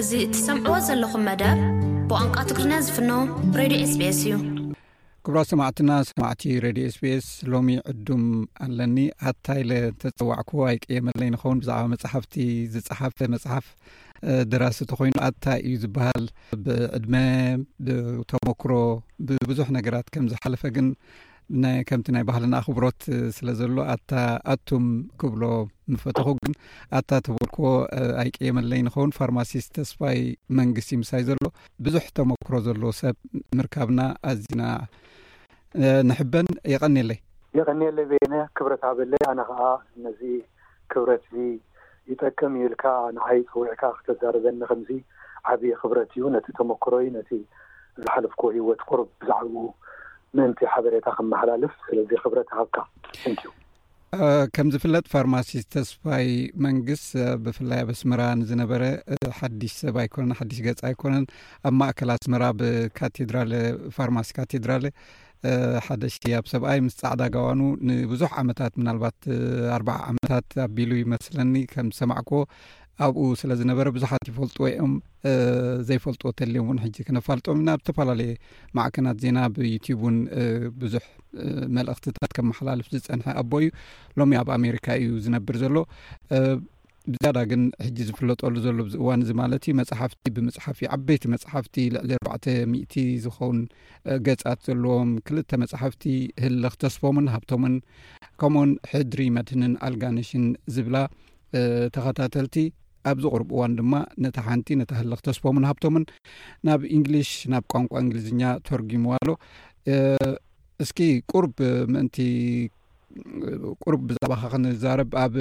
እዚ እትሰምዕዎ ዘለኹም መደብ ብቋንቋ ትግርኛ ዝፍኖ ሬድዮ ኤስቤስ እዩ። ክብራት ሰማዕትና ሰማዕቲ ሬድዮ ኤስቤስ ሎሚ ዕዱም ኣለኒ ኣታይለ ተፀዋዕኩዎ ኣይቀየመለይ ንኸውን ብዛዕባ መፅሓፍቲ ዝፀሓፈ መፅሓፍ ደራሲ ተኮይኑ ኣታይ እዩ ዝበሃል ብዕድመ ብተሞክሮ ብብዙሕ ነገራት ከም ዝሓለፈ ግን ናይ ከምቲ ናይ ባህልና ኣኽብሮት ስለ ዘሎ ኣታ ኣቱም ክብሎ ምፈተኹ ግን ኣታ ተበልክዎ ኣይቀየመለይ ንኸውን ፋርማሲስ ተስፋይ መንግስቲ ምሳይ ዘሎ ብዙሕ ተመክሮ ዘሎ ሰብ ምርካብና ኣዚና ንሕበን የቐኒየለይ የቐኒየለይ በየነ ክብረት ሃበለይ ኣነ ከዓ ነዚ ክብረት እዚ ይጠቅም እዩ ኢልካ ንዓይ ጸዊዕካ ክተዛርበኒ ከምዚ ዓቢ ክብረት እዩ ነቲ ተመኩሮይ ነቲ ዝሓለፍክዎ ሂወት ቁሩብ ብዛዕብኡ ምእንቲ ሓበሬታ ከመሓላልፍ ስለዚ ክብረት ይሃብካ Thank you። ከም ዝፍለጥ ፋርማሲስት ተስፋይ መንግስ ብፍላይ ኣብ ኣስመራ ንዝነበረ ሓዲሽ ሰብ ኣይኮነን ሓዲሽ ገጽ ኣይኮነን ኣብ ማእከል ኣስመራ ብካቴድራለ ፋርማሲ ካቴድራለ ሓደሽቲ ኣብ ሰብኣይ ምስ ጻዕዳ ጋዋኑ ንብዙሕ ዓመታት ምናልባት ኣርባዓ ዓመታት ኣቢሉ ይመስለኒ ከም ዝሰማዕክዎ ኣብኡ ስለ ዝነበረ ብዙሓት ይፈልጥዎ እዮም ዘይፈልጥዎ ተልዮም እውን ሕጂ ክነፋልጦም ኢና ብዝተፈላለየ ማዕከናት ዜና ብዩትብ እውን ብዙሕ መልእኽትታት ከመሓላልፍ ዝፀንሐ ኣቦ እዩ ሎሚ ኣብ ኣሜሪካ እዩ ዝነብር ዘሎ ብዝያዳ ግን ሕጂ ዝፍለጠሉ ዘሎ ኣብዚ እዋን እዚ ማለት እዩ መጽሓፍቲ ብምጽሓፍ እዩ ዓበይቲ መጽሓፍቲ ልዕሊ ኣርባዕተ ሚእቲ ዝኸውን ገጻት ዘለዎም ክልተ መጽሓፍቲ ህልኽ ተስፎምን ሃብቶምን ከምኡውን ሕድሪ መድህንን ኣልጋነሽን ዝብላ ተኸታተልቲ ኣብዚ ቅርብ እዋን ድማ ነታ ሓንቲ ነታ ህልኽ ተስፎምን ሃብቶምን ናብ እንግሊሽ ናብ ቋንቋ እንግሊዝኛ ተርጊምዋ ኣሎ እስኪ ቁርብ ምእንቲ ቁሩብ ብዛዕባካ ክንዛረብ ኣብ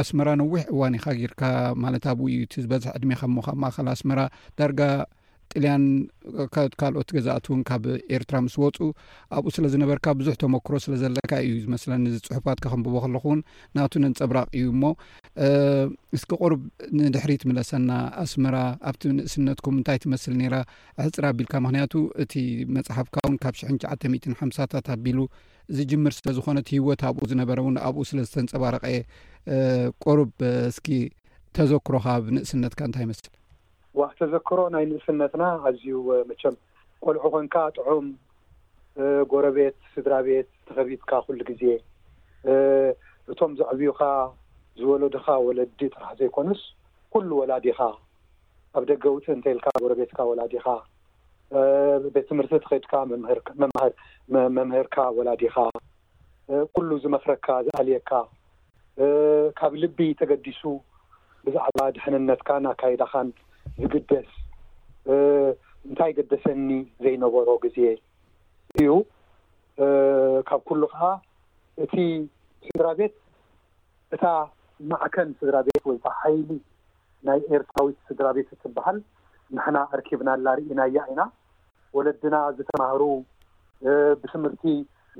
ኣስመራ ነዊሕ እዋን ኢካ ጌርካ ማለት ኣብኡ እዩ እቲ ዝበዝሕ ዕድሜካ እሞ ካብ ማእከል ኣስመራ ዳርጋ ጥልያን ካልኦት ገዛእት እውን ካብ ኤርትራ ምስ ወፁ ኣብኡ ስለ ዝነበርካ ብዙሕ ተመክሮ ስለ ዘለካ እዩ ዝመስለኒ እዚ ፅሑፋት ከክንብቦ ከለኩ እውን ናቱ ነንፀብራቅ እዩ እሞ እስኪ ቁሩብ ንድሕሪት ምለሰና ኣስመራ ኣብቲ ንእስነትኩም እንታይ ትመስል ነይራ ሕፅር ኣቢልካ ምክንያቱ እቲ መፅሓፍካ እውን ካብ ሽሕን ሸዓተ ሚእትን ሓምሳታት ኣቢሉ ዝጅምር ስለ ዝኾነ እቲ ህይወት ኣብኡ ዝነበረ እውን ኣብኡ ስለ ዝተንፀባረቐ እየ ቁሩብ እስኪ ተዘክሮኻ ኣብ ንእስነትካ እንታይ ይመስል? ዋእ ተዘክሮ ናይ ንእስነትና ኣዝዩ መቸም ቆልዑ ኮንካ ጥዑም ጎረቤት ስድራቤት ተኸቢብካ ኩሉ ግዜ እቶም ዘዕብዩኻ ዝወለዱኻ ወለዲ ጥራሕ ዘይኮኑስ ኩሉ ወላዲኻ ኣብ ደገ ውፅእ እንተይልካ ጎረቤትካ ወላዲኻ ቤት ትምህርቲ ትኸድካ መምህርካ ወላዲኻ ኩሉ ዝመኽረካ ዝኣልየካ ካብ ልቢ ተገዲሱ ብዛዕባ ድሕንነትካን ኣካይዳኻን ዝግደስ እንታይ ገደሰኒ ዘይነበሮ ግዜ እዩ። ካብ ኩሉ ከዓ እቲ ስድራ ቤት እታ ማዕከን ስድራ ቤት ወይ እታ ሓይሊ ናይ ኤርትራዊት ስድራቤት እትብሃል ንሕና ኣርኪብናላ ርኢናያ ኢና ወለድና ዝተማህሩ ብትምህርቲ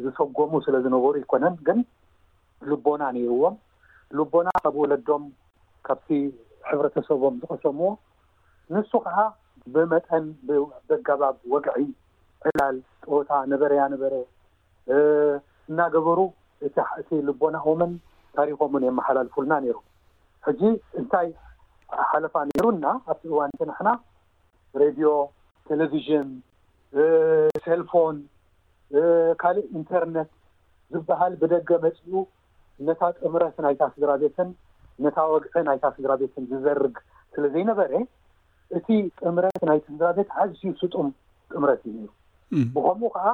ዝሰጎሙ ስለ ዝነበሩ ኣይኮነን ግን ልቦና ኔርዎም ልቦና ካብ ወለዶም ካብቲ ሕብረተሰቦም ዝቀሰምዎ ንሱ ከኣ ብመጠን ብኣገባብ ወግዒ ዕላል ጸወታ ነበረያ ነበረ እናገበሩ እቲ ልቦናኦምን ታሪኾምን የመሓላልፉልና ነይሮም። ሕጂ እንታይ ሓለፋ ነይሩና? ኣብቲ እዋን እቲ ንሕና ሬድዮ፣ ቴሌቪዥን፣ ሴልፎን ካልእ ኢንተርነት ዝበሃል ብደገ መጺኡ ነታ ጥምረት ናይታ ስድራቤትን ነታ ወግዒ ናይታ ስድራቤትን ዝዘርግ ስለ ዘይነበረ፣ እቲ ጥምረት ናይቲ ስድራቤት ኣዝዩ ስጡም ጥምረት እዩ ነይሩ። ብኸምኡ ኸኣ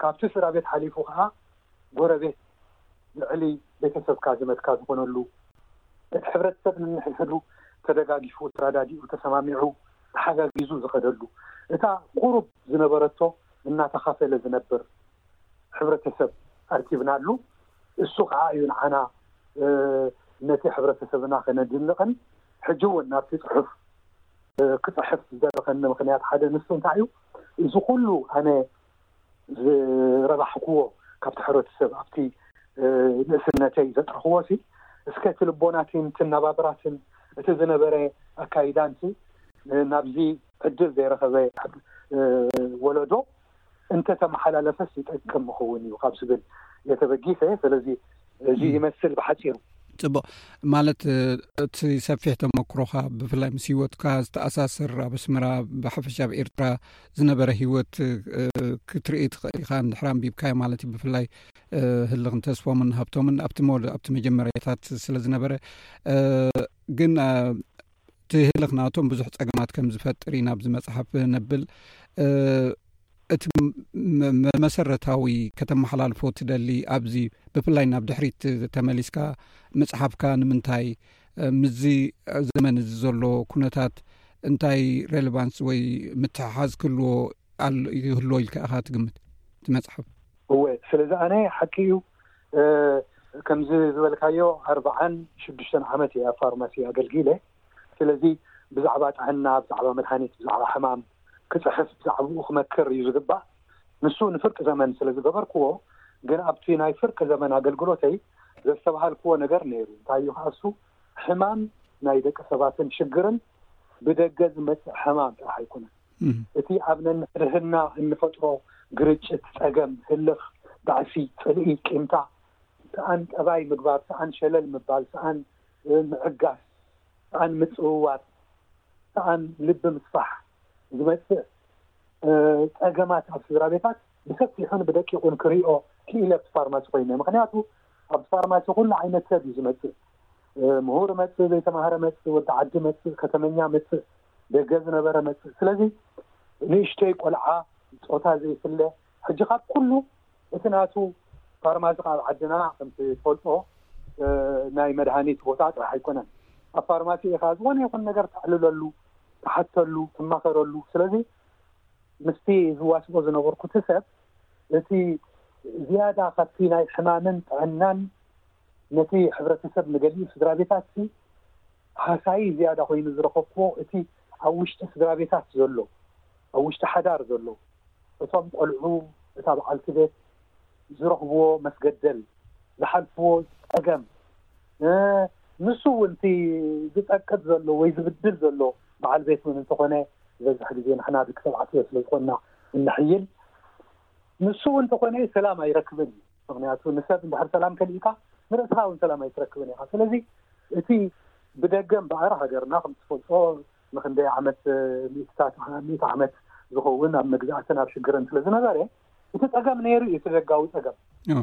ካብቲ ስድራቤት ሓሊፉ ኸኣ ጎረቤት ልዕሊ ቤተሰብካ ዘመድካ ዝኾነሉ እቲ ሕብረተሰብ ነንሕድሕዱ ተደጋጊፉ ተራዳዲኡ ተሰማሚዑ ተሓጋጊዙ ዝኸደሉ እታ ቁሩብ ዝነበረቶ እናተኻፈለ ዝነብር ሕብረተሰብ ኣርኪብናሉ እሱ ከኣ እዩ ንዓና ነቲ ሕብረተሰብና ከነድንቕን ሕጂ እውን ናብቲ ጽሑፍ ክጽሕፍ ዝደረኸኒ ምክንያት ሓደ ንሱ እንታይ እዩ እዚ ኩሉ ኣነ ዝረባሕክዎ ካብቲ ሕብረተሰብ ኣብቲ ንእስነተይ ዘጥረኽዎ ሲ እስከ እቲ ልቦናቲን እቲ ነባብራትን እቲ ዝነበረ ኣካይዳን ሲ ናብዚ ዕድል ዘይረኸበ ወለዶ እንተተመሓላለፈስ ይጠቅም ምኸውን እዩ ካብ ዝብል እየ ተበጊሰ ስለዚ እዚ ይመስል ብሓፂሩ ፅቡቅ ማለት እቲ ሰፊሕ ተመክሮካ ብፍላይ ምስ ሂወትካ ዝተኣሳስር ኣብ ኣስመራ ብሓፈሻ ኣብ ኤርትራ ዝነበረ ሂወት ክትርኢ ትኽእል ኢካ ንድሕር ኣንቢብካዮ ማለት እዩ ብፍላይ ህልኽን ተስፎምን ሃብቶምን ኣብቲ ሞ ኣብቲ መጀመርያታት ስለዝነበረ ግን እቲ ህልኽ ናቶም ብዙሕ ፀገማት ከም ዝፈጥር እዩ ናብዚ መፅሓፍ ነብል እቲ መሰረታዊ ከተመሓላልፎ ትደሊ ኣብዚ ብፍላይ ናብ ድሕሪት ተመሊስካ መፅሓፍካ ንምንታይ ምስዚ ዘመን እዚ ዘሎ ኩነታት እንታይ ሬሌቫንስ ወይ ምትሕሓዝ ክህልዎ ኣሎ እዩ ዝህልዎ ኢልካ ኢኻ ትግምት እቲ መጽሓፍ? እወ ስለዚ ኣነ ሓቂ እዩ ከምዚ ዝበልካዮ ኣርብዓን ሽዱሽተን ዓመት እየ ኣብ ፋርማሲ ኣገልጊለ ስለዚ ብዛዕባ ጥዕና ብዛዕባ መድሃኒት ብዛዕባ ሕማም ክጽሕፍ ብዛዕባኡ ክመክር እዩ ዝግባእ ንሱ ንፍርቂ ዘመን ስለ ዝገበርክዎ ግን ኣብቲ ናይ ፍርቂ ዘመን ኣገልግሎተይ ዘስተብሃልክዎ ነገር ነይሩ እንታይ እዩ ከዓ እሱ ሕማም ናይ ደቂ ሰባትን ሽግርን ብደገ ዝመጽእ ሕማም ጥራሕ ኣይኮነን እቲ ኣብ ነንሕድሕድና እንፈጥሮ ግርጭት፣ ጸገም፣ ህልኽ፣ ባእሲ፣ ጽልኢ፣ ቂምታ፣ ስኣን ጠባይ ምግባር፣ ስኣን ሸለል ምባል፣ ስኣን ምዕጋስ፣ ስኣን ምጽውዋር፣ ስኣን ልቢ ምስፋሕ ዝመጽእ ጸገማት ኣብ ስድራቤታት ብሰፊሑን ብደቂቑን ክሪኦ ክኢለ ኣብቲ ፋርማሲ ኮይነ። ምኽንያቱ። ኣብ ፋርማሲ ኩሉ ዓይነት ሰብ እዩ ዝመጽእ ምሁር መጽእ ዘይተማህረ መጽእ ወዲ ዓዲ መጽእ ከተመኛ መጽእ ደገ ዝነበረ መጽእ ስለዚ ንእሽተይ ቆልዓ ጾታ ዘይፍለ ሕጂ ካብ ኩሉ እቲ ናቱ ፋርማሲ ከ ኣብ ዓድና ከምቲ ትፈልጦ ናይ መድሃኒት ቦታ ጥራሕ ኣይኮነን ኣብ ፋርማሲ ኢኻ ዝኾነ ይኹን ነገር ተዕልለሉ ትሓተሉ ትማኸረሉ ስለዚ ምስቲ ዝዋስኦ ዝነበርኩ እቲ ሰብ እቲ ዝያዳ ካብቲ ናይ ሕማምን ጥዕናን ነቲ ሕብረተሰብ ንገሊኡ ስድራቤታትሲ ሃሳዪ ዝያዳ ኮይኑ ዝረኸብኩዎ እቲ ኣብ ውሽጢ ስድራቤታት ዘሎ ኣብ ውሽጢ ሓዳር ዘሎ እቶም ቆልዑ እታ በዓልቲ ቤት ዝረኽብዎ መስገደል ዝሓልፍዎ ጸገም ንሱ ውን እቲ ዝጸቅጥ ዘሎ ወይ ዝብድል ዘሎ በዓል ቤት ውን እንተኾነ ዝበዝሕ ግዜ ንሕና ደቂ ተባዕትዮ ስለ ዝኾንና እንሕይል ንሱ እውን ተኾነ ሰላም ኣይረክብን እዩ ምክንያቱ ንሰብ እንድሕር ሰላም ከሊእካ ንርእስኻ እውን ሰላም ኣይትረክብን ኢኻ ስለዚ እቲ ብደገ እምበኣር ሃገርና ከም ትፈልጦ ንክንደይ ዓመት ሚእትታት ሚእቲ ዓመት ዝኸውን ኣብ መግዛእትን ኣብ ሽግርን ስለ ዝነበረ እቲ ፀገም ነይሩ እዩ እቲ ደጋዊ ፀገም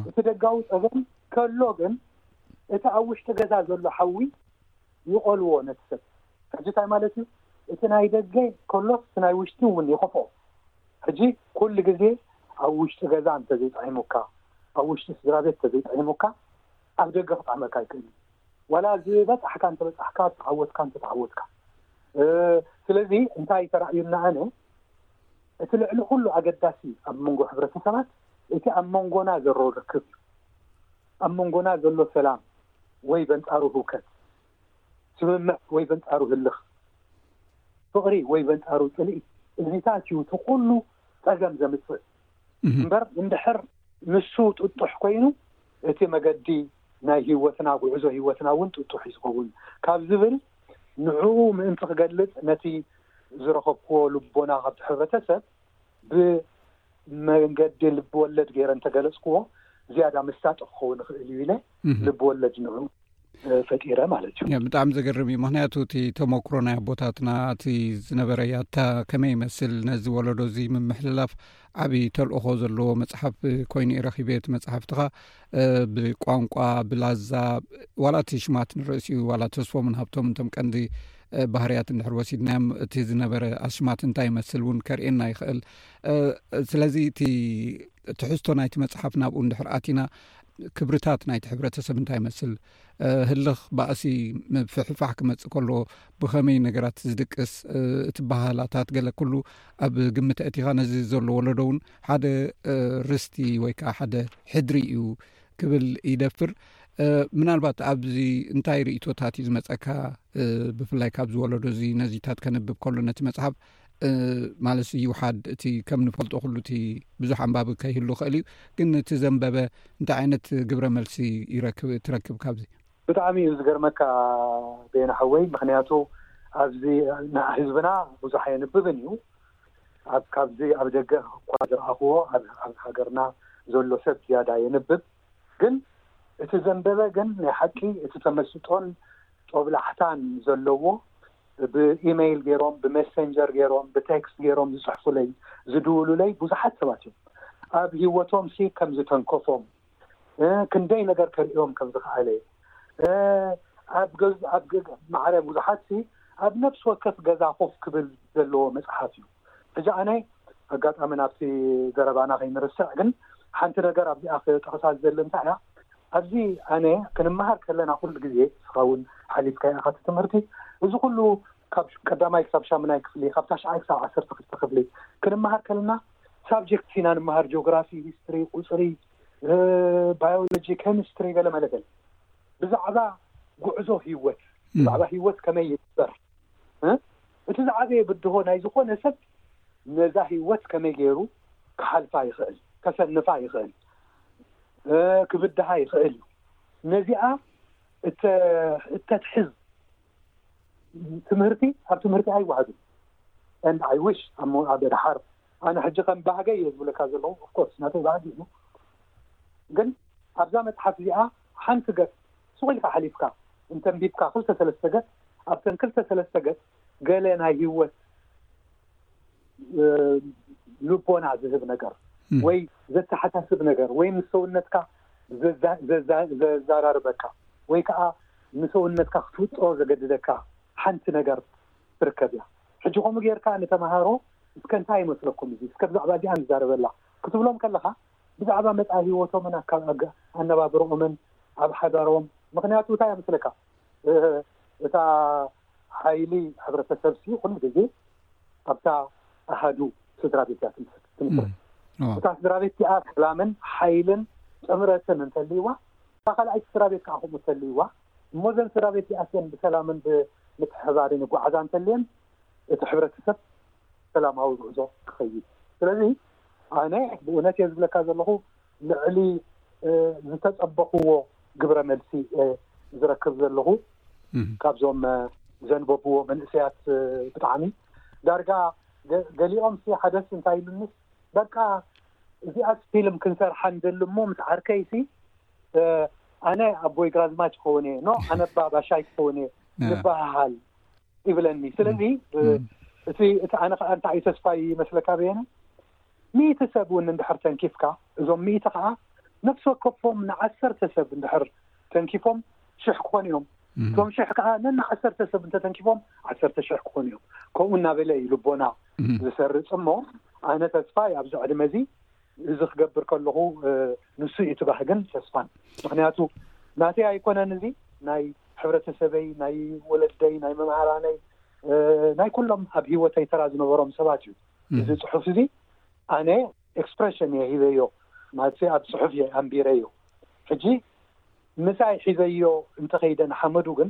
እቲ ደጋዊ ፀገም ከሎ ግን እቲ ኣብ ውሽጢ ገዛ ዘሎ ሓዊ ይቆልዎ ነቲ ሰብ ሕጂ እንታይ ማለት እዩ እቲ ናይ ደገ ከሎስ እቲ ናይ ውሽጢ እውን ይኸፍኦ ሕጂ ኩሉ ግዜ ኣብ ውሽጢ ገዛ እንተዘይጥዒሙካ ኣብ ውሽጢ ስድራቤት እንተዘይጥዒሙካ ኣብ ደገ ክጥዕመካ ኣይክእልን ዋላ ዝበጻሕካ እንተበጻሕካ ዝተዓወትካ እንተተዓወትካ ስለዚ እንታይ ተራእዩና ኣነ እቲ ልዕሊ ኩሉ ኣገዳሲ ኣብ መንጎ ሕብረተሰባት እቲ ኣብ መንጎና ዘሎ ርክብ እዩ ኣብ መንጎና ዘሎ ሰላም ወይ በንጻሩ ህውከት፣ ስምምዕ ወይ በንጻሩ ህልኽ፣ ፍቕሪ ወይ በንጻሩ ጽልኢ እዚታት እዩ እቲ ኩሉ ጸገም ዘምጽእ እምበር እንድሕር ንሱ ጥጡሕ ኮይኑ እቲ መገዲ ናይ ህይወትና ጉዕዞ ህይወትና እውን ጥጡሕ እዩ ዝኸውን ካብ ዝብል ንዕኡ ምእንቲ ክገልጽ ነቲ ዝረኸብክዎ ልቦና ካብቲ ሕብረተሰብ ብመንገዲ ልብወለድ ገይረ እንተገለፅክዎ ዝያዳ መሳጢ ክኸውን ይኽእል እዩ ኢለ ልብወለድ ንዑ ፈጢረ ማለት እዩ። ብጣዕሚ ዘገርም እዩ ምክንያቱ እቲ ተመክሮ ናይ ኣቦታትና እቲ ዝነበረ ያታ ከመይ ይመስል ነዚ ወለዶ እዚ ምምሕልላፍ ዓብይ ተልእኾ ዘለዎ መፅሓፍ ኮይኑ እዩ ረኪበ እቲ መፅሓፍትኻ ብቋንቋ ብላዛ ዋላ እቲ ሽማት ንርእሲኡ ዋላ ተስፎምን ሃብቶም እንቶም ቀንዲ ባህርያት እንድሕር ወሲድናዮም እቲ ዝነበረ ኣሽማት እንታይ ይመስል እውን ከርእየና ይኽእል ስለዚ እቲ ትሕዝቶ ናይቲ መፅሓፍ ናብኡ እንድሕር ኣቲና ክብርታት ናይቲ ሕብረተሰብ እንታይ ይመስል ህልኽ ባእሲ ምፍሕፋሕ ክመፅእ ከሎ ብኸመይ ነገራት ዝድቅስ እቲ ባህላታት ገለ ኩሉ ኣብ ግምት ኣእቲኻ ነዚ ዘሎ ወለዶ እውን ሓደ ርስቲ ወይ ከዓ ሓደ ሕድሪ እዩ ክብል ይደፍር ምናልባት ኣብዚ እንታይ ርእቶታት እዩ ዝመፀካ ብፍላይ ካብዚ ወለዶ እዚ ነዚታት ከንብብ ከሎ ነቲ መፅሓፍ ማለት ይውሓድ እቲ ከም ንፈልጦ ኩሉ እቲ ብዙሕ ኣንባቢ ከይህሉ ክእል እዩ ግን እቲ ዘንበበ እንታይ ዓይነት ግብረ መልሲ ይረክብ ትረክብ ካብዚ ብጣዕሚ እዩ ዝገርመካ ቤና ሓወይ ምክንያቱ ኣብዚ ህዝብና ብዙሕ ኣየንብብን እዩ ኣብ ካብዚ ኣብ ደገ እኳ ዝረኣኽዎ ኣብ ሃገርና ዘሎ ሰብ ዝያዳ የንብብ ግን እቲ ዘንበበ ግን ናይ ሓቂ እቲ ተመስጦን ጦብላሕታን ዘለዎ ብኢመይል ገይሮም ብመሰንጀር ገይሮም ብቴክስት ገይሮም ዝፅሕፉለይ ዝድውሉለይ ብዙሓት ሰባት እዮም ኣብ ሂወቶም ሲ ከም ዝተንከፎም ክንደይ ነገር ከርእዮም ከም ዝኸኣለ ኣብ ማዕረ ብዙሓት ሲ ኣብ ነብሲ ወከፍ ገዛ ኮፍ ክብል ዘለዎ መፅሓፍ እዩ ብጃኣነ ኣጋጣሚ ናብቲ ዘረባና ከይንርስዕ ግን ሓንቲ ነገር ኣብዚኣ ክጠቕሳ ዝደሊ እንታይ እያ ኣብዚ ኣነ ክንመሃር ከለና ኩሉ ግዜ ንስኻ ውን ሓሊፍካዮ ኢኻ እቲ ትምህርቲ እዚ ኩሉ ካብ ቀዳማይ ክሳብ ሻሙናይ ክፍሊ ካብ ታሽዓይ ክሳብ ዓሰርተ ክልተ ክፍሊ ክንመሃር ከለና ሳብጀክትስ ኢና ንመሃር ጂኦግራፊ ሂስትሪ ቁፅሪ ባዮሎጂ ኬሚስትሪ ገለ መለ ገለ ብዛዕባ ጉዕዞ ሂወት ብዛዕባ ሂወት ከመይ ይግበር እቲ ዝዓበየ ብድሆ ናይ ዝኾነ ሰብ ነዛ ህይወት ከመይ ገይሩ ክሓልፋ ይኽእል፣ ከሰንፋ ይኽእል፣ ክብድሃ ይኽእል እዩ። ነዚኣ እተትሕዝ ትምህርቲ ኣብ ትምህርቲ ኣይወሃብን። and I wish ኣብ ደሓር ኣነ ሕጂ ከም ባህገይ እየ ዝብለካ ዘለኹ of course ናተይ ባህጊ እዩ ግን ኣብዛ መጽሓፍ እዚኣ ሓንቲ ገጽ ሱቕ ኢልካ ሓሊፍካ እንተ ኣንቢብካ ክልተ ሰለስተ ገጽ ኣብተን ክልተ ሰለስተ ገጽ ገለ ናይ ሂወት ልቦና ዝህብ ነገር ወይ ዘተሓሳስብ ነገር ወይ ምስ ሰውነትካ ዘዛራርበካ ወይ ከኣ ንሰውነትካ ክትውጥሮ ዘገድደካ ሓንቲ ነገር ትርከብ እያ ሕጂ ከምኡ ጌርካ ንተማሃሮ እስከ እንታይ ይመስለኩም እዚ እስከ ብዛዕባ እዚኣ ንዛረበላ ክትብሎም ከለኻ ብዛዕባ መጻኢ ሂወቶምን ኣካብ ኣነባብርኦምን ኣብ ሓዳሮም ምክንያቱ እንታይ እያ መስለካ እህ እታ ሓይሊ ሕብረተሰብ ሲ ኩሉ ግዜ ኣብታ ኣሃዱ ስድራቤት እያ ትምስርት እታ ስድራቤት እቲኣ ሰላምን ሓይልን ጥምረትን እንተልይዋ እታ ካልኣይቲ ስድራቤት ከዓ ከምኡ እተልይዋ እሞ ዘን ስድራቤት እዚኣተን ብሰላምን ብምትሕባርን ይጓዓዛ እንተልየን እቲ ሕብረተሰብ ሰላማዊ ጉዕዞ ክኸይድ ስለዚ ኣነ ብእውነት እየ ዝብለካ ዘለኹ ልዕሊ ዝተፀበኽዎ ግብረ መልሲ እየ ዝረክብ ዘለኹ ካብዞም ዘንበብዎ መንእሰያት ብጣዕሚ ዳርጋ ገሊኦምሲ ሓደስ እንታይ ኢሉኒስ በቃ እዚኣስ ፊልም ክንሰርሓ ንደሊ እሞ ምስ ዓርከይሲ ኣነ ኣቦይ ግራዝማች ክኸውን እየ ኖ ኣነባ ባሻይ ክኸውን እየ ንበሃሃል ይብለኒ ስለዚ እቲ እቲ ኣነ ከዓ እንታይ እዩ ተስፋ ይመስለካ በየነ ሚእቲ ሰብ እውን እንድሕር ተንኪፍካ እዞም ሚእቲ ከዓ ነፍሲ ወከፎም ንዓሰርተ ሰብ እንድሕር ተንኪፎም ሽሕ ክኾኑ እዮም እቶም ሽሕ ከዓ ነንዓሰርተ ሰብ እንተተንኪፎም ዓሰርተ ሽሕ ክኾኑ እዮም ከምኡ እናበለ እዩ ልቦና ዝሰርፅ እሞ ኣነ ተስፋ ኣብዛ ዕድመ እዚ እዚ ክገብር ከለኹ ንሱ እዩ እቲ ባህግን ተስፋን። ምኽንያቱ ናተይ ኣይኮነን እዚ ናይ ሕብረተሰበይ፣ ናይ ወለደይ፣ ናይ መምሃራነይ፣ ናይ ኩሎም ኣብ ሂወተይ ተራ ዝነበሮም ሰባት እዩ። እዚ ፅሑፍ እዚ ኣነ ኤክስፕረሽን እየ ሂበዮ ማለት ኣብ ፅሑፍ እየ ኣንቢረዮ። ሕጂ ምሳይ ሒዘዮ እንተኸይደ ንሓመዱ ግን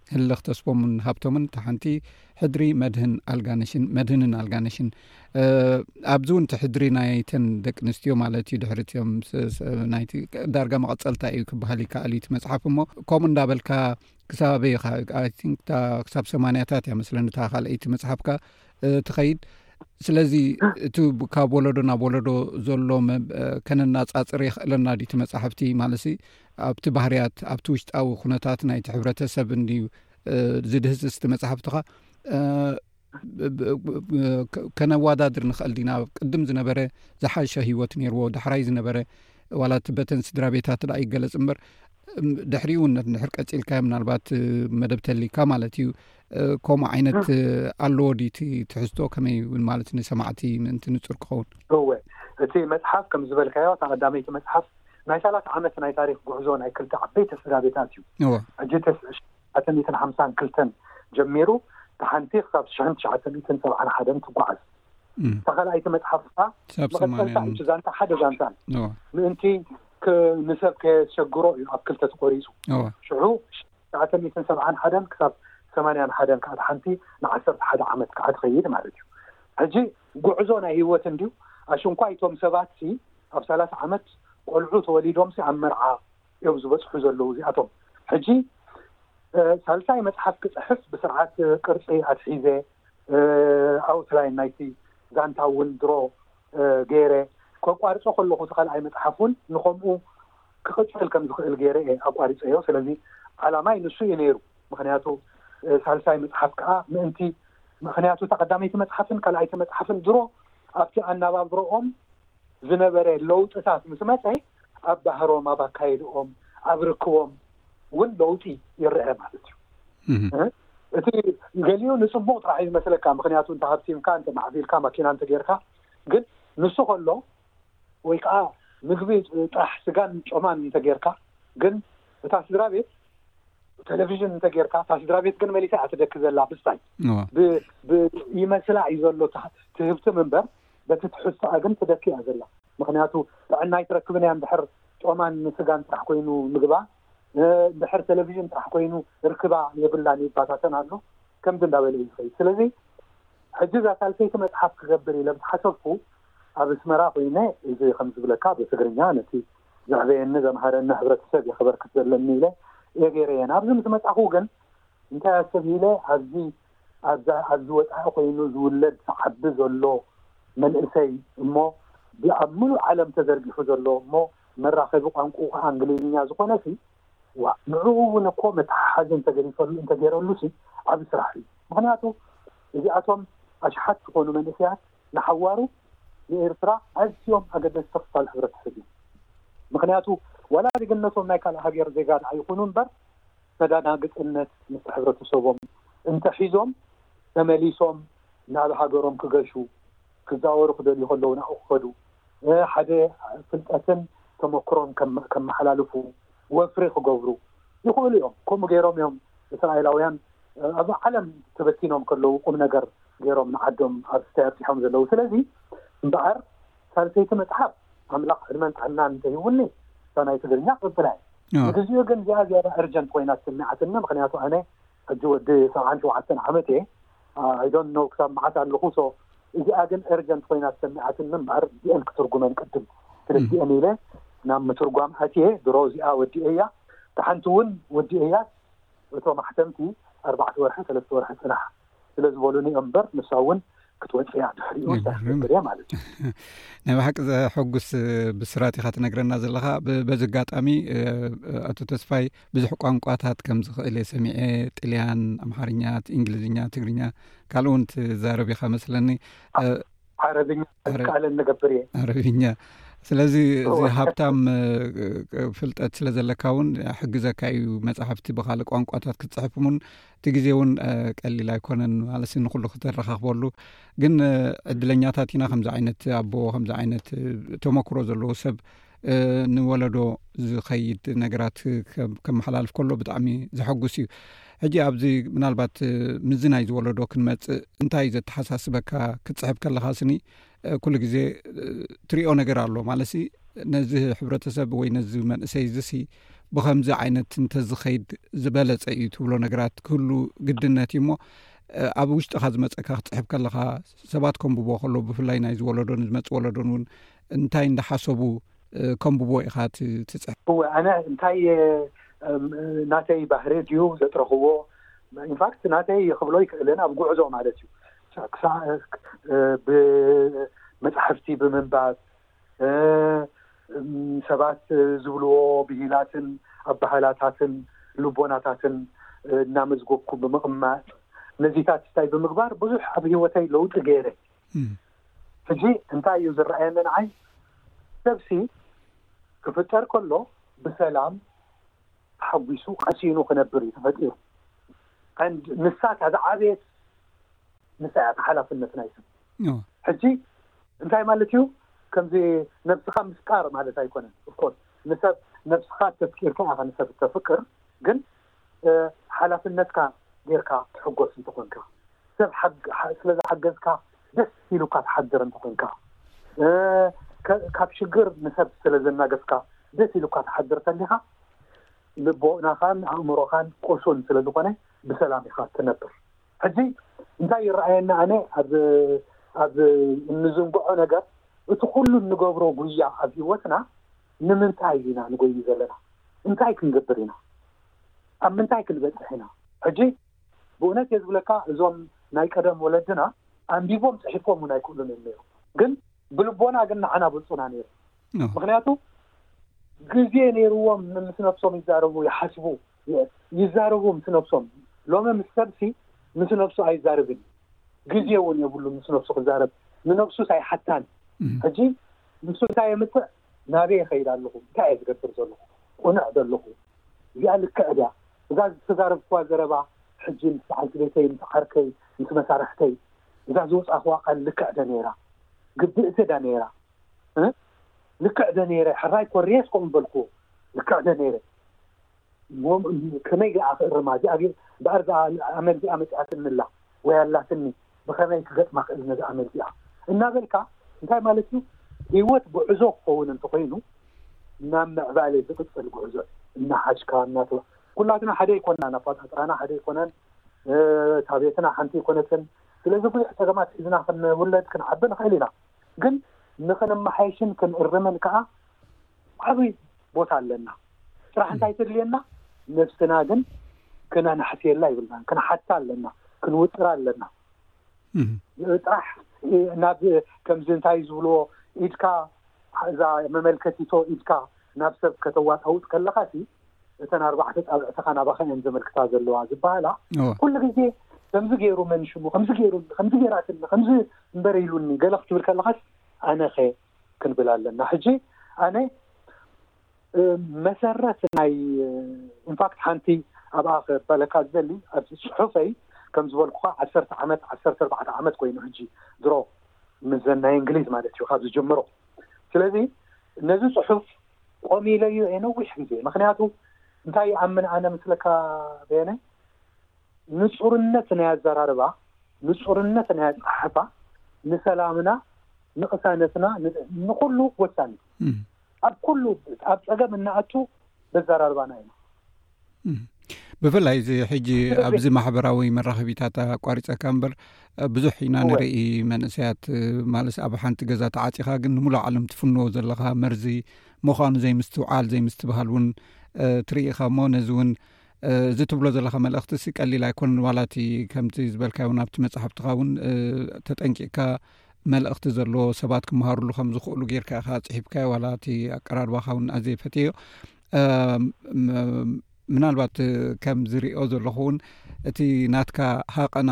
ህልኽ ተስፎምን ሃብቶምን እታ ሓንቲ ሕድሪ መድህን ኣልጋነሽን መድህንን ኣልጋነሽን ኣብዚ እውን እቲ ሕድሪ ናይተን ደቂ ኣንስትዮ ማለት እዩ ድሕሪ እትዮም ናይ ዳርጋ መቐፀልታ እዩ ክበሃል ይከኣል እዩ እቲ መፅሓፍ እሞ ከምኡ እንዳበልካ ክሳብ ኣበይ ካ ክሳብ ሰማንያታት እያ መስለን እታ ካልኣይቲ መፅሓፍካ ትኸይድ ስለዚ እቲ ካብ ወለዶ ናብ ወለዶ ዘሎ ከነናፃፅር የኽእለና ዲቲ መፃሕፍቲ ማለት ኣብቲ ባህርያት ኣብቲ ውሽጣዊ ኩነታት ናይቲ ሕብረተሰብ እንድዩ ዝድህስስ እቲ መፅሓፍትኻ ከነዋዳድር ንኽእል ዲና ቅድም ዝነበረ ዝሓሸ ሂወት ነይርዎ ዳሕራይ ዝነበረ ዋላ እቲ በተን ስድራ ቤታት ኣ ይገለፅ እምበር ድሕሪኡ እውን ንድሕር ቀፂልካዮ ምናልባት መደብ ተሊካ ማለት እዩ ከምኡ ዓይነት ኣለዎ ዲቲ ትሕዝቶ ከመይ ውን ማለት ንሰማዕቲ ምእንቲ ንፁር ክኸውን እወ እቲ መፅሓፍ ከም ዝበልካዮ እታ ቀዳመይቲ መፅሓፍ ናይ ሰላሳ ዓመት ናይ ታሪኽ ጉዕዞ ናይ ክልተ ዓበይቲ ስድራቤታት እዩ። ሕጂ ትሽዓተ ሚእትን ሓምሳን ክልተን ጀሚሩ እታ ሓንቲ ክሳብ ሽሕን ትሽዓተ ሚእትን ሰብዓን ሓደን ትጓዓዝ። እታ ካልኣይቲ መጽሓፍ ከኣ መቐጸልታ እዩ። እቲ ዛንታ ሓደ ዛንታ እዩ። ምእንቲ ንሰብ ከየስቸግሮ እዩ ኣብ ክልተ ተቖሪጹ። ሽዑ ትሽዓተ ሚእትን ሰብዓን ሓደን ክሳብ ሰማንያን ሓደን ከኣ እታ ሓንቲ ንዓሰርተ ሓደ ዓመት ከኣ ትኸይድ ማለት እዩ። ሕጂ ጉዕዞ ናይ ሂወት እንድዩ ኣሽንኳይ እቶም ሰባት ሲ ኣብ ሰላሳ ዓመት ቆልዑ ተወሊዶም ሲ ኣብ መርዓ እዮም ዝበጽሑ ዘለዉ እዚኣቶም ሕጂ ሳልሳይ መጽሓፍ ክጽሕፍ ብስርዓት ቅርጺ ኣትሒዘ ኣውትላይን ናይቲ ዛንታ እውን ድሮ ገይረ ከቋርጾ ከለኹ እቲ ካልኣይ መጽሓፍ እውን ንኸምኡ ክቕጽል ከም ዝኽእል ገይረ እየ ኣቋሪጸዮ ስለዚ ዓላማይ ንሱ እዩ ነይሩ ምክንያቱ ሳልሳይ መፅሓፍ ከዓ ምእንቲ ምክንያቱ እታ ቀዳመይቲ መፅሓፍን ካልኣይቲ መፅሓፍን ድሮ ኣብቲ ኣናባብረኦም ዝነበረ ለውጥታት ምስ መፀ ኣብ ባህሮም ኣብ ኣካየድኦም ኣብ ርክቦም እውን ለውጢ ይረአ ማለት እዩ እቲ ገሊኡ ንፅቡቅ ጥራሕ ዝመስለካ ምክንያቱ እንተ ሃብቲምካ እንተ ማዕቢልካ ማኪና እንተ ጌርካ ግን ንሱ ከሎ ወይ ከዓ ምግቢ ጥራሕ ስጋን ጮማን እንተ ጌርካ ግን እታ ስድራቤት ተለቪዥን እንተ ጌርካ እታ ስድራቤት ግን መሊሳ እያ ትደኪ ዘላ ብሳይ ይመስላ እዩ ዘሎ ትህብትም እምበር በቲ ትሕዝቶኣ ግን ትደኪ እያ ዘላ ምክንያቱ ጥዕና ኣይትረክብን እያ ንድሕር ጮማን ስጋን ጥራሕ ኮይኑ ምግባ ንድሕር ተለቪዥን ጥራሕ ኮይኑ ርክባ የብላን ይባታተን ኣሎ ከምዚ እንዳበለ እዩ ዝኸይድ ስለዚ ሕጂ እዛ ሳልሰይቲ መፅሓፍ ክገብር ኢለ ምስ ሓሰብኩ ኣብ እስመራ ኮይነ እዚ ከም ዝብለካ ብትግርኛ ነቲ ዘዕበየኒ ዘምሃረኒ ሕብረተሰብ እየ ከበርክት ዘለኒ ኢለ ኤቤሬ እየ ናብዚ ምስ መጻኹ ግን እንታይ ኣስተብሂለ ኣብዚ ኣብዚ ወጻኢ ኮይኑ ዝውለድ ዝዓቢ ዘሎ መንእሰይ እሞ ኣብ ምሉእ ዓለም ተዘርጊሑ ዘሎ እሞ መራኸቢ ቋንቁኡ ከዓ እንግሊዝኛ ዝኾነ ሲ ዋእ ንዕኡ እውን እኮ መተሓሓዚ እንተገዲፈሉ እንተገይረሉ ሲ ዓቢ ስራሕ እዩ ምክንያቱ እዚኣቶም ኣሽሓት ዝኾኑ መንእሰያት ንሓዋሩ ንኤርትራ ኣዝዮም ኣገደስቲ ክፋል ሕብረተሰብ እዮም። ምኽንያቱ ዋላ ዜግነቶም ናይ ካልእ ሃገር ዜጋ ድኣ ይኹኑ እምበር ተዳናግጽነት ምስ ሕብረተሰቦም እንተ ሒዞም ተመሊሶም ናብ ሃገሮም ክገሹ ክዛወሩ ክደልዩ ከለዉ ናብኡ ክኸዱ ሓደ ፍልጠትን ተመክሮን ከመሓላልፉ ወፍሪ ክገብሩ ይኽእሉ እዮም። ከምኡ ገይሮም እዮም እስራኤላውያን ኣብ ዓለም ተበቲኖም ከለዉ ቁምነገር ገይሮም ንዓዶም ኣርስትይ ኣብጺሖም ዘለዉ ስለዚ እምበኣር ሳልሰይቲ መጽሓፍ ኣምላኽ ዕድመን ጥዕናን እንተ ሂቡኒ እታ ናይ ትግርኛ ክቅጽላ እየ ንግዚኡ ግን እዚኣ ዝያዳ እርጀንት ኮይና ትስሚዓትኒ ምኽንያቱ ኣነ ሕጂ ወዲ ሰብዓን ሸውዓተን ዓመት እየ ኣይ ዶንት ኖው ክሳብ መዓስ ኣለኹ ሶ እዚኣ ግን እርጀንት ኮይና ትሰሚዓትኒ እምበኣር እዚኤን ክትርጉመን ቅድም ስለዚኤን ኢለ ናብ ምትርጓም ኣትየ ድሮ እዚኣ ወዲኤያ እታ ሓንቲ እውን ወዲኤያስ እቶም ኣሕተምቲ ኣርባዕተ ወርሒ ሰለስተ ወርሒ ጽናሕ ስለ ዝበሉኒ እዮም እምበር ንሳ እውን ክትወፅእ እያ ድሕሪኡ ንሳ ክትገብር እያ ማለት እዩ ናይ ብሓቂ ዘሐጉስ ብስራት ኢኻ ትነግረና ዘለኻ በዚ ኣጋጣሚ ኣቶ ተስፋይ ብዙሕ ቋንቋታት ከም ዝኽእል እየ ሰሚዐ ጥልያን ኣምሓርኛ እንግሊዝኛ ትግርኛ ካልእ እውን ትዛረብ ኢኻ መስለኒ ዓረብኛ ዝከኣለን ንገብር እየ ዓረብኛ ስለዚ እዚ ሃብታም ፍልጠት ስለ ዘለካ እውን ሕግዘካ እዩ መፅሕፍቲ ብካልእ ቋንቋታት ክትፅሕፍም እውን እቲ ግዜ እውን ቀሊል ኣይኮነን ማለት ንኩሉ ክተረካክበሉ ግን ዕድለኛታት ኢና ከምዚ ዓይነት ኣቦ ከምዚ ዓይነት ተመክሮ ዘለዎ ሰብ ንወለዶ ዝኸይድ ነገራት ከመሓላልፍ ከሎ ብጣዕሚ ዘሐጉስ እዩ ሕጂ ኣብዚ ምናልባት ምዚ ናይ ዝወለዶ ክንመፅእ እንታይ እዩ ዘተሓሳስበካ ክትፅሕፍ ከለካ ስኒ ኩሉ ግዜ ትሪኦ ነገር ኣሎ ማለት ነዚ ሕብረተሰብ ወይ ነዚ መንእሰይ እዚ ሲ ብከምዚ ዓይነት እንተዝከይድ ዝበለፀ እዩ ትብሎ ነገራት ክህሉ ግድነት እዩ እሞ ኣብ ውሽጥካ ዝመፀካ ክትፅሕብ ከለካ ሰባት ከምብቦ ከሎ ብፍላይ ናይ ዝወለዶን ዝመፅ ወለዶን እውን እንታይ እንዳሓሰቡ ከምብቦ ኢካ ትፅሕብ እወ ኣነ እንታይ ናተይ ባህሪ ድዩ ዘጥረክዎ ኢንፋክት ናተይ ክብሎ ይክእልን ኣብ ጉዕዞ ማለት እዩ ሳክሳዕ ብመፃሕፍቲ ብምንባብ ሰባት ዝብልዎ ብሂላትን ኣባህላታትን ልቦናታትን እናመዝጎኩ ብምቕማጥ ነዚታት ስታይ ብምግባር ብዙሕ ኣብ ህይወተይ ለውጢ ገይረ ሕጂ እንታይ እዩ ዝረኣየኒ ንዓይ ሰብሲ ክፍጠር ከሎ ብሰላም ተሓጒሱ ቀሲኑ ክነብር እዩ ተፈጢሩ ንሳ እታ ዝዓበየት ንሳ እያ እታ ሓላፍነት ናይ ሰብ ሕጂ እንታይ ማለት እዩ ከምዚ ነብስካ ምፍቃር ማለት ኣይኮነን of course ንሰብ ነብስካ ተፍቂርካ ኢካ ንሰብ እተፍቅር ግን ሓላፍነትካ ጌርካ ትሕጎስ እንተኮንካ ሰብ ስለዝሓገዝካ ደስ ኢሉካ ትሓድር እንተኮንካ ካብ ሽግር ንሰብ ስለዘናገፍካ ደስ ኢሉካ ትሓድር ተሊካ ልቦናካን ኣእምሮካን ቁሱን ስለዝኮነ ብሰላም ኢኻ እትነብር። ሕጂ እንታይ ይረኣየኒ ኣነ ኣብ ኣብ እንዝንግዖ ነገር እቲ ኩሉ እንገብሮ ጉያ ኣብ ሂወትና ንምንታይ ኢና ንጎዪ ዘለና? እንታይ ክንገብር ኢና? ኣብ ምንታይ ክንበጽሕ ኢና? ሕጂ ብእውነት እየ ዝብለካ እዞም ናይ ቀደም ወለድና ኣንቢቦም ጽሒፎም ውን ኣይክእሉን እዮም ነይሮም ግን ብልቦና ግን ንዓና ብልጹና ነይሮም ምኽንያቱ ግዜ ነይርዎም ምስ ነብሶም ይዛረቡ ይሓስቡ ይዛረቡ ምስ ነብሶም ሎሚ ምስ ሰብሲ ምስ ነብሱ ኣይዛረብን ግዜ ውን የብሉን ምስ ነብሱ ክዛረብ ንነብሱስ ኣይሓታን ሕጂ ንሱ እንታይ የምጽእ ናበይ ይኸይድ ኣለኹ እንታይ እየ ዝገብር ዘለኹ ቁኑዕ ዶ ኣለኹ እዚኣ ልክዕ ድያ እዛ ዝተዛረብክዋ ዘረባ ሕጂ ምስ በዓልቲ ቤተይ ምስ ዓርከይ ምስ መሳርሕተይ እዛ ዘውጻእክዋ ቃል ልክዕ ዶ ነይራ ግብእቲ ዶ ነይራ ልክዕ ዶ ነይረ ሕራይ ኮርየስ ከምኡ በልክዎ ልክዕ ዶ ነይረ እሞ ከመይ ደኣ ክእርማ እዚኣ ግን እምበኣር እዛ ኣመል እዚኣ መጺኣትኒ'ላ ወይ ኣላትኒ ብኸመይ ክገጥማ ክእል ነዛ ኣመል እዚኣ እናበልካ እንታይ ማለት እዩ ህይወት ጉዕዞ ክኸውን እንተኾይኑ ናብ ምዕባለ ዝቕጽል ጉዕዞ እዩ እናሓሽካ እናተ ኩላትና ሓደ ኣይኮናን ኣፋጣጥራና ሓደ ኣይኮነን እታ ቤትና ሓንቲ ኣይኮነትን ስለዚ ብዙሕ ጸገማት ሒዝና ክንውለድ ክንዓቢ ንኽእል ኢና ግን ንኽንመሓየሽን ክንእርምን ከኣ ዓቢ ቦታ ኣለና ጥራሕ እንታይ ትድልየና ነብስና ግን ክነናሕስየላ ይብልናን ክንሓታ ኣለና ክንውጥራ ኣለና ጥራሕ ናብ ከምዚ እንታይ ዝብልዎ ኢድካ እዛ መመልከቲቶ ኢድካ ናብ ሰብ ከተዋጣውጥ ከለካ ሲ እተን ኣርባዕተ ፃብዕትኻ ናባኻ እየን ዘመልክታ ዘለዋ ዝበሃላ ኩሉ ግዜ ከምዚ ገይሩ መንሽሙ ከምዚ ገይሩኒ ከምዚ ገይራትኒ ከምዚ እምበር ኢሉኒ ገለ ክትብል ከለካስ ኣነኸ ክንብል ኣለና ሕጂ ኣነ መሰረት ናይ ኢንፋክት ሓንቲ ኣብኣ ክበለካ ዝደሊ ኣብዚ ፅሑፈይ ከም ዝበልኩካ ዓሰርተ ዓመት ዓሰርተ ኣርባዕተ ዓመት ኮይኑ ሕጂ ድሮ ምስዘን ናይ እንግሊዝ ማለት እዩ ካብ ዝጅምሮ ስለዚ ነዚ ፅሑፍ ቆሚ ኢለዩ ነዊሕ ግዜ ምክንያቱ እንታይ ይኣምን ኣነ ምስለካ በየነ ንጹርነት ናይ ኣዘራርባ፣ ንጹርነት ናይ ኣጸሓሕፋ ንሰላምና፣ ንቕሳነትና፣ ንኹሉ ወሳኒ እዩ። ኣብ ኩሉ ኣብ ጸገም እንኣቱ በዘራርባና ኢና። ብፍላይ እዚ ሕጂ ኣብዚ ማሕበራዊ መራኸቢታት ኣቋሪፀካ እምበር ብዙሕ ኢና ንርኢ መንእሰያት ማለት ኣብ ሓንቲ ገዛ ተዓፂኻ ግን ንሙሉእ ዓለም ትፍንዎ ዘለኻ መርዚ ምዃኑ ዘይምስትውዓል ዘይምስትብሃል እውን ትርኢኻ እሞ ነዚ እውን እዚ ትብሎ ዘለካ መልእክቲ ሲ ቀሊል ኣይኮነን ዋላ እቲ ከምቲ ዝበልካዮ ውን ኣብቲ መፅሓፍትካ ውን ተጠንቂቅካ መልእክቲ ዘለዎ ሰባት ክምሃርሉ ከም ዝኽእሉ ጌርካ ኢካ ፅሒፍካዮ ዋላ እቲ ኣቀራርባካ ውን ኣዘይ ፈትዮ ምናልባት ከምዝሪኦ ዘለኹ ውን እቲ ናትካ ሃቀና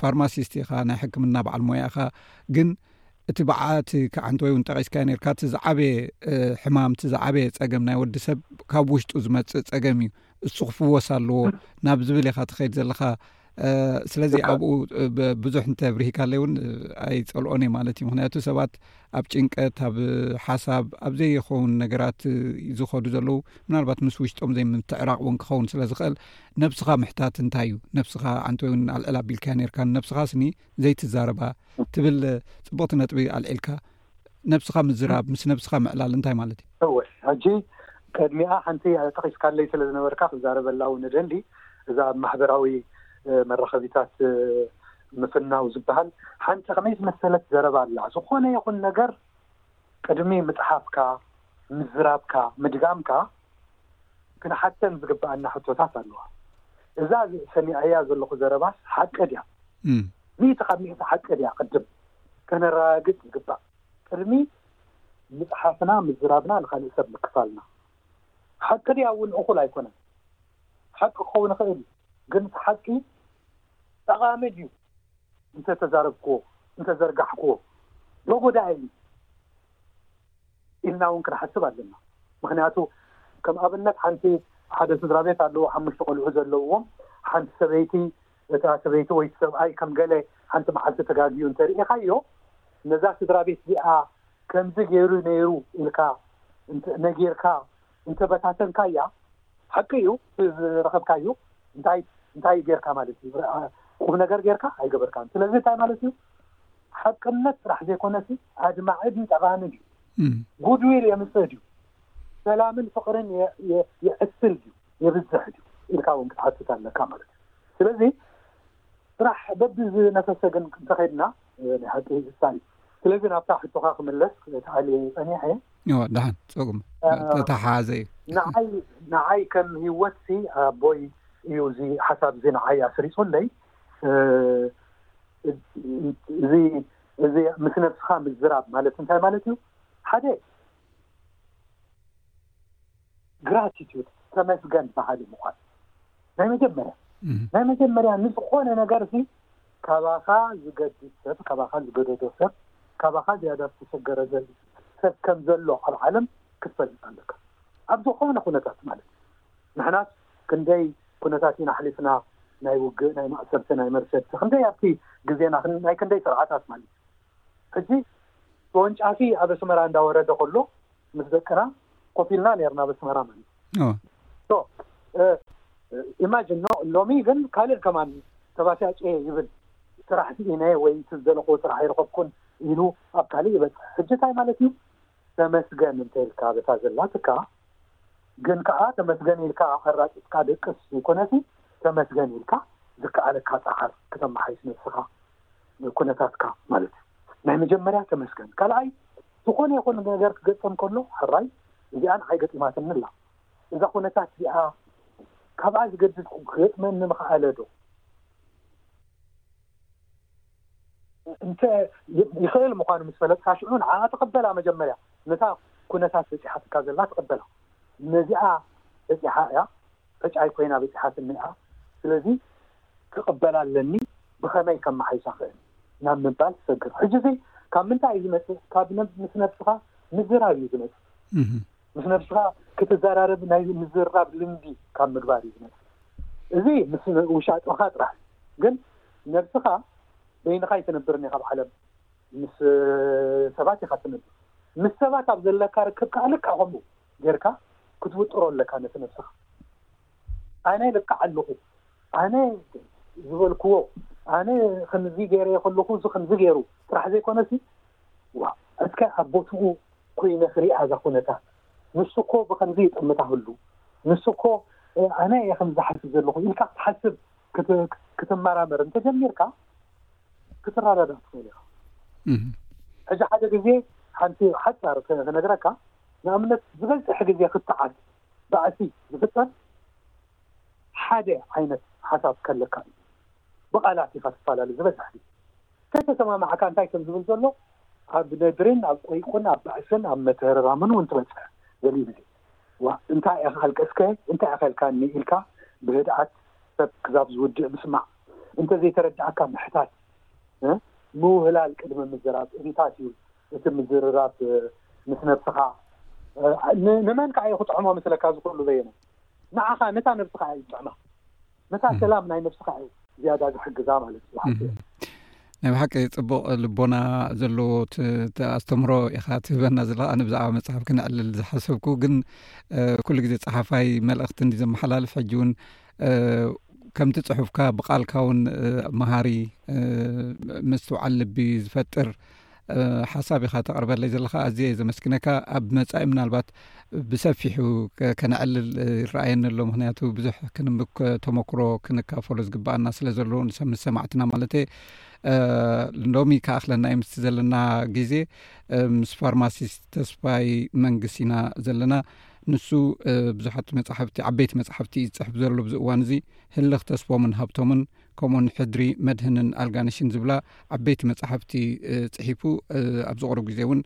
ፋርማሲስት ኢካ ናይ ሕክምና በዓል ሞያ ኢካ ግን እቲ ብዓቲ ክዓ እንተወይ እውን ጠቂስካዮ ነርካ እቲ ዝዓበየ ሕማም እቲ ዝዓበየ ፀገም ናይ ወዲ ሰብ ካብ ውሽጡ ዝመፅእ ፀገም እዩ እሱ ክፍወስ ኣለዎ ናብ ዝብል ኢካ ትከይድ ዘለካ ስለዚ ኣብኡ ብዙሕ እንተ ብርሂካለይ እውን ኣይፀልኦን እየ ማለት እዩ ምክንያቱ ሰባት ኣብ ጭንቀት ኣብ ሓሳብ ኣብዘይኸውን ነገራት ዝኸዱ ዘለዉ ምናልባት ምስ ውሽጦም ዘይምትዕራቅ እውን ክኸውን ስለ ዝኽእል ነብስኻ ምሕታት እንታይ እዩ ነብስኻ ዓንተ ወይውን ኣልዕል ኣቢልካዮ ነርካ ነብስኻ ስኒ ዘይትዛረባ ትብል ፅቡቕቲ ነጥቢ ኣልዒልካ ነብስኻ ምዝራብ ምስ ነብስኻ ምዕላል እንታይ ማለት እዩ? እወ ሕጂ ቅድሚኣ ሓንቲ ጠቒስካለይ ስለ ዝነበርካ ክዛረበላ ውን እደሊ እዛ ኣብ ማሕበራዊ መራኸቢታት ምፍናው ዝብሃል ሓንቲ ከመይ ዝመሰለት ዘረባ ኣላ ዝኾነ ይኹን ነገር ቅድሚ ምፅሓፍካ ምዝራብካ ምድጋምካ ክንሓተን ዝግበኣና ሕቶታት ኣለዋ። እዛ ሰሚዐያ ዘለኹ ዘረባስ ሓቂ ድያ? ሚእቲ ካብ ሚእቲ ሓቂ ድያ ቅድም ከነረጋግጽ ይግባእ ቅድሚ ምጽሓፍና ምዝራብና ንኻልእ ሰብ ምክፋልና። ሓቂ ድያ እውን እኹል ኣይኮነን። ሓቂ ክኸውን ይኽእል እዩ ግን እቲ ሓቂ ጠቓሚ ድዩ? እንተተዛረብክዎ እንተዘርጋሕክዎ ዶ ጎዳኢ እዩ? ኢልና እውን ክንሓስብ ኣለና። ምኽንያቱ ከም ኣብነት ሓንቲ ሓደ ስድራቤት ኣለዎ ሓሙሽተ ቆልዑ ዘለውዎም ሓንቲ ሰበይቲ እታ ሰበይቲ ወይ እቲ ሰብኣይ ከም ገለ ሓንቲ መዓልቲ ተጋግዩ እንተ ርኢኻዮ ነዛ ስድራቤት እዚኣ ከምዚ ገይሩ ነይሩ ኢልካ እንተ ነጊርካ እንተ በታተንካያ ሓቂ እዩ እቲ ዝረኸብካዩ እንታይ እንታይ ገይርካ ማለት እዩ ቁምነገር ገይርካ ኣይገበርካን ስለዚ እንታይ ማለት እዩ ሓቅነት ጥራሕ ዘይኮነሲ ኣድማዒ ድዩ ጠቓሚ ድዩ፣ ጉድዊል የምፅእ ድዩ፣ ሰላምን ፍቕርን የዕስል ድዩ፣ የብዝሕ ድዩ ኢልካ እውን ክትሓትት ኣለካ ማለት እዩ። ስለዚ ጥራሕ በቢዝነፈሰ ግን እንተኸድና ናይ ሓቂ ይሳል እዩ። ስለዚ ናብታ ሕቶኻ ክምለስ ተዓልየ ፀኒሐ። እወ ደሓን ፀጉም ተተሓሓዘ እዩ። ንዓይ ንዓይ ከም ሂወትሲ ኣቦይ እዩ እዚ ሓሳብ እዚ ንዓይ ኣስሪፁለይ። እዚ ምስ ነብስኻ ምዝራብ ማለት እንታይ ማለት እዩ ሓደ ግራቲቱድ ተመስገን ባህሊ ምኳን ናይ መጀመርያ ናይ መጀመርያ ንዝኾነ ነገር ሲ ካባኻ ዝገድድ ሰብ ካባኻ ዝገደዶ ሰብ ካባኻ ዝያዳ ዝተሸገረ ዘ ሰብ ከም ዘሎ ኣብ ዓለም ክትፈልጥ ኣለካ ኣብ ዝኾነ ኩነታት ማለት እዩ ንሕናስ ክንደይ ኩነታት ኢና ኣሕሊፍና ናይ ውግእ ናይ ማእሰርቲ ናይ መርሰድቲ ክንደይ ኣብቲ ግዜና ናይ ክንደይ ስርዓታት ማለት እዩ ሕጂ ተወንጫፊ ኣብ ኣስመራ እንዳ ወረደ ከሎ ምስ ደቅና ኮፍ ኢልና ኔርና ኣብ ኣስመራ ማለት እዩ ሶ ኢማጅን ኖ ሎሚ ግን ካልእ ከማን ተባሲያጨየ ይብል ስራሕ ሲኢነ ወይ እቲ ዝደለኽዎ ስራሕ ኣይረኸብኩን ኢሉ ኣብ ካልእ ይበጽሕ ሕጂ እንታይ ማለት እዩ ተመስገን እንተኢልካ በታ ዘላትካ ግን ከኣ ተመስገን ኢልካ ኣራጢጥካ ደቅስ ዘይኮነሲ ተመስገን ኢልካ ዝከኣለካ ጸዓር ክተማሓይሽ ነብስኻ ኩነታትካ ማለት እዩ ናይ መጀመርያ ተመስገን ካልኣይ ዝኾነ ይኹን ነገር ክገጥም ከሎ ሕራይ እዚኣ ንዓይ ገጢማትኒ ኣላ እዛ ኩነታት እዚኣ ካብኣ ዝገድድ ክገጥመኒ ምኸኣለ ዶ እንተ ይኽእል ምዃኑ ምስ ፈለጥካ ሽዑ ንዓኣ ተቐበላ መጀመርያ ነታ ኩነታት በጺሓትካ ዘላ ተቐበላ ነዚኣ በጺሓ እያ ፈጫይ ኮይና በጺሓትኒ እያ ስለዚ ክቕበላ ኣለኒ ብኸመይ ከማሓይሻ ክእል ናብ ምባል ትሰግር ሕጂ እዚ ካብ ምንታይ እዩ ዝመጽእ ካብ ምስ ነብስኻ ምዝራብ እዩ ዝመጽእ ምስ ነብስኻ ክትዘራረብ ናይ ምዝርራብ ልምዲ ካብ ምግባር እዩ ዝመጽእ። እዚ ምስ ውሻጠኻ ጥራሕ እዩ። ግን ነብስኻ በይንኻ ኣይትነብርን ኢኻ ኣብ ዓለም ምስ ሰባት ኢኻ ትነብር። ምስ ሰባት ኣብ ዘለካ ርክብ ከኣ ልክዕ ከምኡ ጌርካ ክትውጥሮ ኣለካ ነቲ ነብስኻ። ኣነ ልክዕ ኣለኹ፣ ኣነ ዝበልክዎ፣ ኣነ ከምዚ ጌረ ከለኹ እዚ ከምዚ ጌሩ ጥራሕ ዘይኮነሲ፣ ዋእ እስከ ኣብ ቦትኡ ኮይነ ክሪኣ እዛ ኩነታት ንሱ እኮ ብከምዚ ይጥምታህሉ ንሱ እኮ ኣነ እየ ከምዚ ዝሓስብ ዘለኩ ኢልካ ክትሓስብ ክትመራመር እንተጀሚርካ ክትረዳዳእ ትክእል ኢካ ሕጂ ሓደ ግዜ ሓንቲ ሓጻር ክነግረካ ንኣብነት ዝበዝሕ ግዜ ክትዓት ባእሲ ዝፍጠር ሓደ ዓይነት ሓሳብ ከለካ እዩ ብቃላት ኢካ ትፈላለ ዝበዝሕ ግዜ ከይተሰማማዕካ እንታይ ከም ዝብል ዘሎ ኣብ ነድርን ኣብ ቆይቁን ኣብ ባእስን ኣብ መተህረራምን እውን ትበጽሕ ገሊኡ ግዜ ዋእ እንታይ ኢኻ ኣልቀስከ እንታይ ኢኻ ኢልካኒ ኢልካ ብህድኣት ሰብ ክዛብ ዝውድእ ምስማዕ እንተዘይተረድኣካ ምሕታት ምውህላል ቅድሚ ምዝራብ እንታት እዩ እቲ ምዝርራብ ምስ ነብስኻ ንመን ከኣ እዩ ክጥዕሞ መስለካ እዚ ኩሉ በየነ ንዓኻ ነታ ነብስኻ እያ ዝጥዕማ ነታ ሰላም ናይ ነብስኻ እዩ ዝያዳ ዝሕግዛ ማለት እዩ ሓቂ ናይ ብሓቂ ፅቡቅ ልቦና ዘለዎ ኣስተምሮ ኢካ ትህበና ዘለካ ኣነ ብዛዕባ መፅሓፍ ክነዕልል ዝሓሰብኩ ግን ኩሉ ግዜ ፀሓፋይ መልእክቲ እንዲ ዘመሓላልፍ ሕጂ እውን ከምቲ ፅሑፍካ ብቃልካ እውን መሃሪ ምስትውዓል ልቢ ዝፈጥር ሓሳብ ኢካ ተቅርበለይ ዘለካ ኣዝየ ዘመስግነካ ኣብ መፃኢ ምናልባት ብሰፊሑ ከነዕልል ይረኣየኒ ኣሎ ምክንያቱ ብዙሕ ክንምክ ተመክሮ ክንካፈሎ ዝግበኣና ስለ ዘለ ንሰብ ምስ ሰማዕትና ማለት ሎሚ ከኣክለና ዩ ምስ ዘለና ግዜ ምስ ፋርማሲስት ተስፋይ መንግስ ኢና ዘለና ንሱ ብዙሓት መፅሓፍቲ ዓበይቲ መፅሓፍቲ እዩ ዝፅሕፍ ዘሎ ብዚ እዋን እዚ ህልኽ ተስፎምን ሃብቶምን ከምኡውን ሕድሪ መድህንን ኣልጋነሽን ዝብላ ዓበይቲ መፅሓፍቲ ፅሒፉ ኣብ ዝቕሩ ግዜ እውን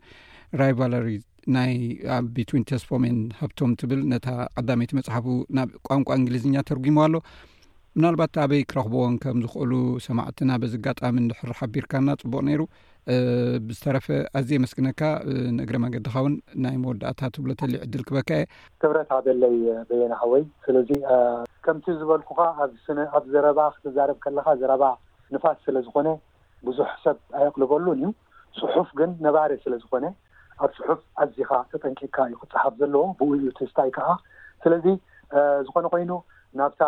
ራይቫለሪ ናይ ቢትዊን ተስፎሜን ሃብቶም ትብል ነታ ቀዳመይቲ መፅሓፉ ናብ ቋንቋ እንግሊዝኛ ተርጉሞ ኣሎ ምናልባት ኣበይ ክረኽብዎን ከም ዝኽእሉ ሰማዕትና በዚ ጋጣሚ ንድሕር ሓቢርካና ፅቡቅ ነይሩ ብዝተረፈ ኣዝየ የመስግነካ ንእግረ መንገድካ ውን ናይ መወዳእታ ትብሎ ተልዩ ዕድል ክበካ እየ ክብረት ሃበለይ በየነ ሓወይ ስለዚ ከምቲ ዝበልኩካ ኣብ ስነ ኣብ ዘረባ ክትዛረብ ከለካ ዘረባ ንፋስ ስለ ዝኮነ ብዙሕ ሰብ ኣየቅልበሉን እዩ ጽሑፍ ግን ነባሪ ስለ ዝኮነ ኣብ ጽሑፍ ኣዚካ ተጠንቂቅካ እዩ ክጽሓፍ ዘለዎ ብኡ እዩ ትስታይ ከኣ ስለዚ ዝኮነ ኮይኑ ናብታ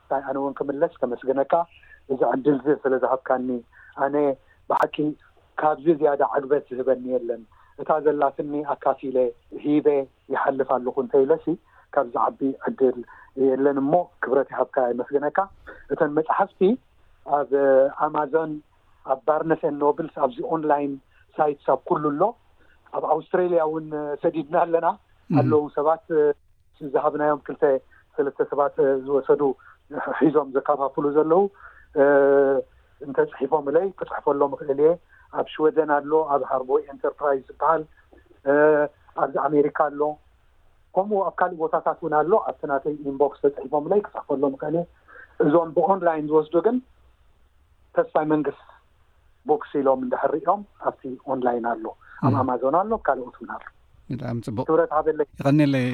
ክሳይ ኣነ ውን ክምለስ ከመስግነካ እዚ ዕድልዚ ስለ ዝሃብካኒ ኣነ ብሓቂ ካብዚ ዝያዳ ዕግበት ዝህበኒ የለን እታ ዘላትኒ ኣካፊለ ሂበ ይሓልፍ ኣለኩ እንተ ኢለሲ ካብዚ ዝዓቢ ዕድል የለን እሞ ክብረት ይሃብካ የመስግነካ እተን መጽሓፍቲ ኣብ ኣማዞን ኣብ ባርነስ ኤን ኖብልስ ኣብዚ ኦንላይን ሳይትስ ኣብ ኩሉ ኣሎ ኣብ ኣውስትራልያ ውን ሰዲድና ኣለና ኣለዉ ሰባት ዝሃብናዮም ክልተ ሰለስተ ሰባት ዝወሰዱ ሒዞም ዘካፋፍሉ ዘለው እንተፅሒፎምለይ ክፅሕፈሎም እኽእል እየ ኣብ ሽወደን ኣሎ ኣብ ሃርቦይ ኤንተርፕራይዝ ዝበሃል ኣብዚ ኣሜሪካ ኣሎ ከምኡ ኣብ ካልእ ቦታታት እውን ኣሎ ኣብቲ ናተይ ኢንቦክስ ተፅሒፎምለይ ክፅሕፈሎም እኽእል እየ እዞም ብኦንላይን ዝወስዱ ግን ተስፋይ መንግስት ቡክስ ኢሎም እንድሕር ሪኦም ኣብቲ ኦንላይን ኣሎ ኣብ ኣማዞን ኣሎ ካልኦት እውን ኣሎ ብጣዕሚ ፅቡቅ ክብረት ሃበለይ የቀኒየለይ።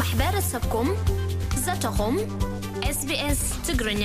ማሕበረሰብኩም ዘተኹም SBS ትግርኛ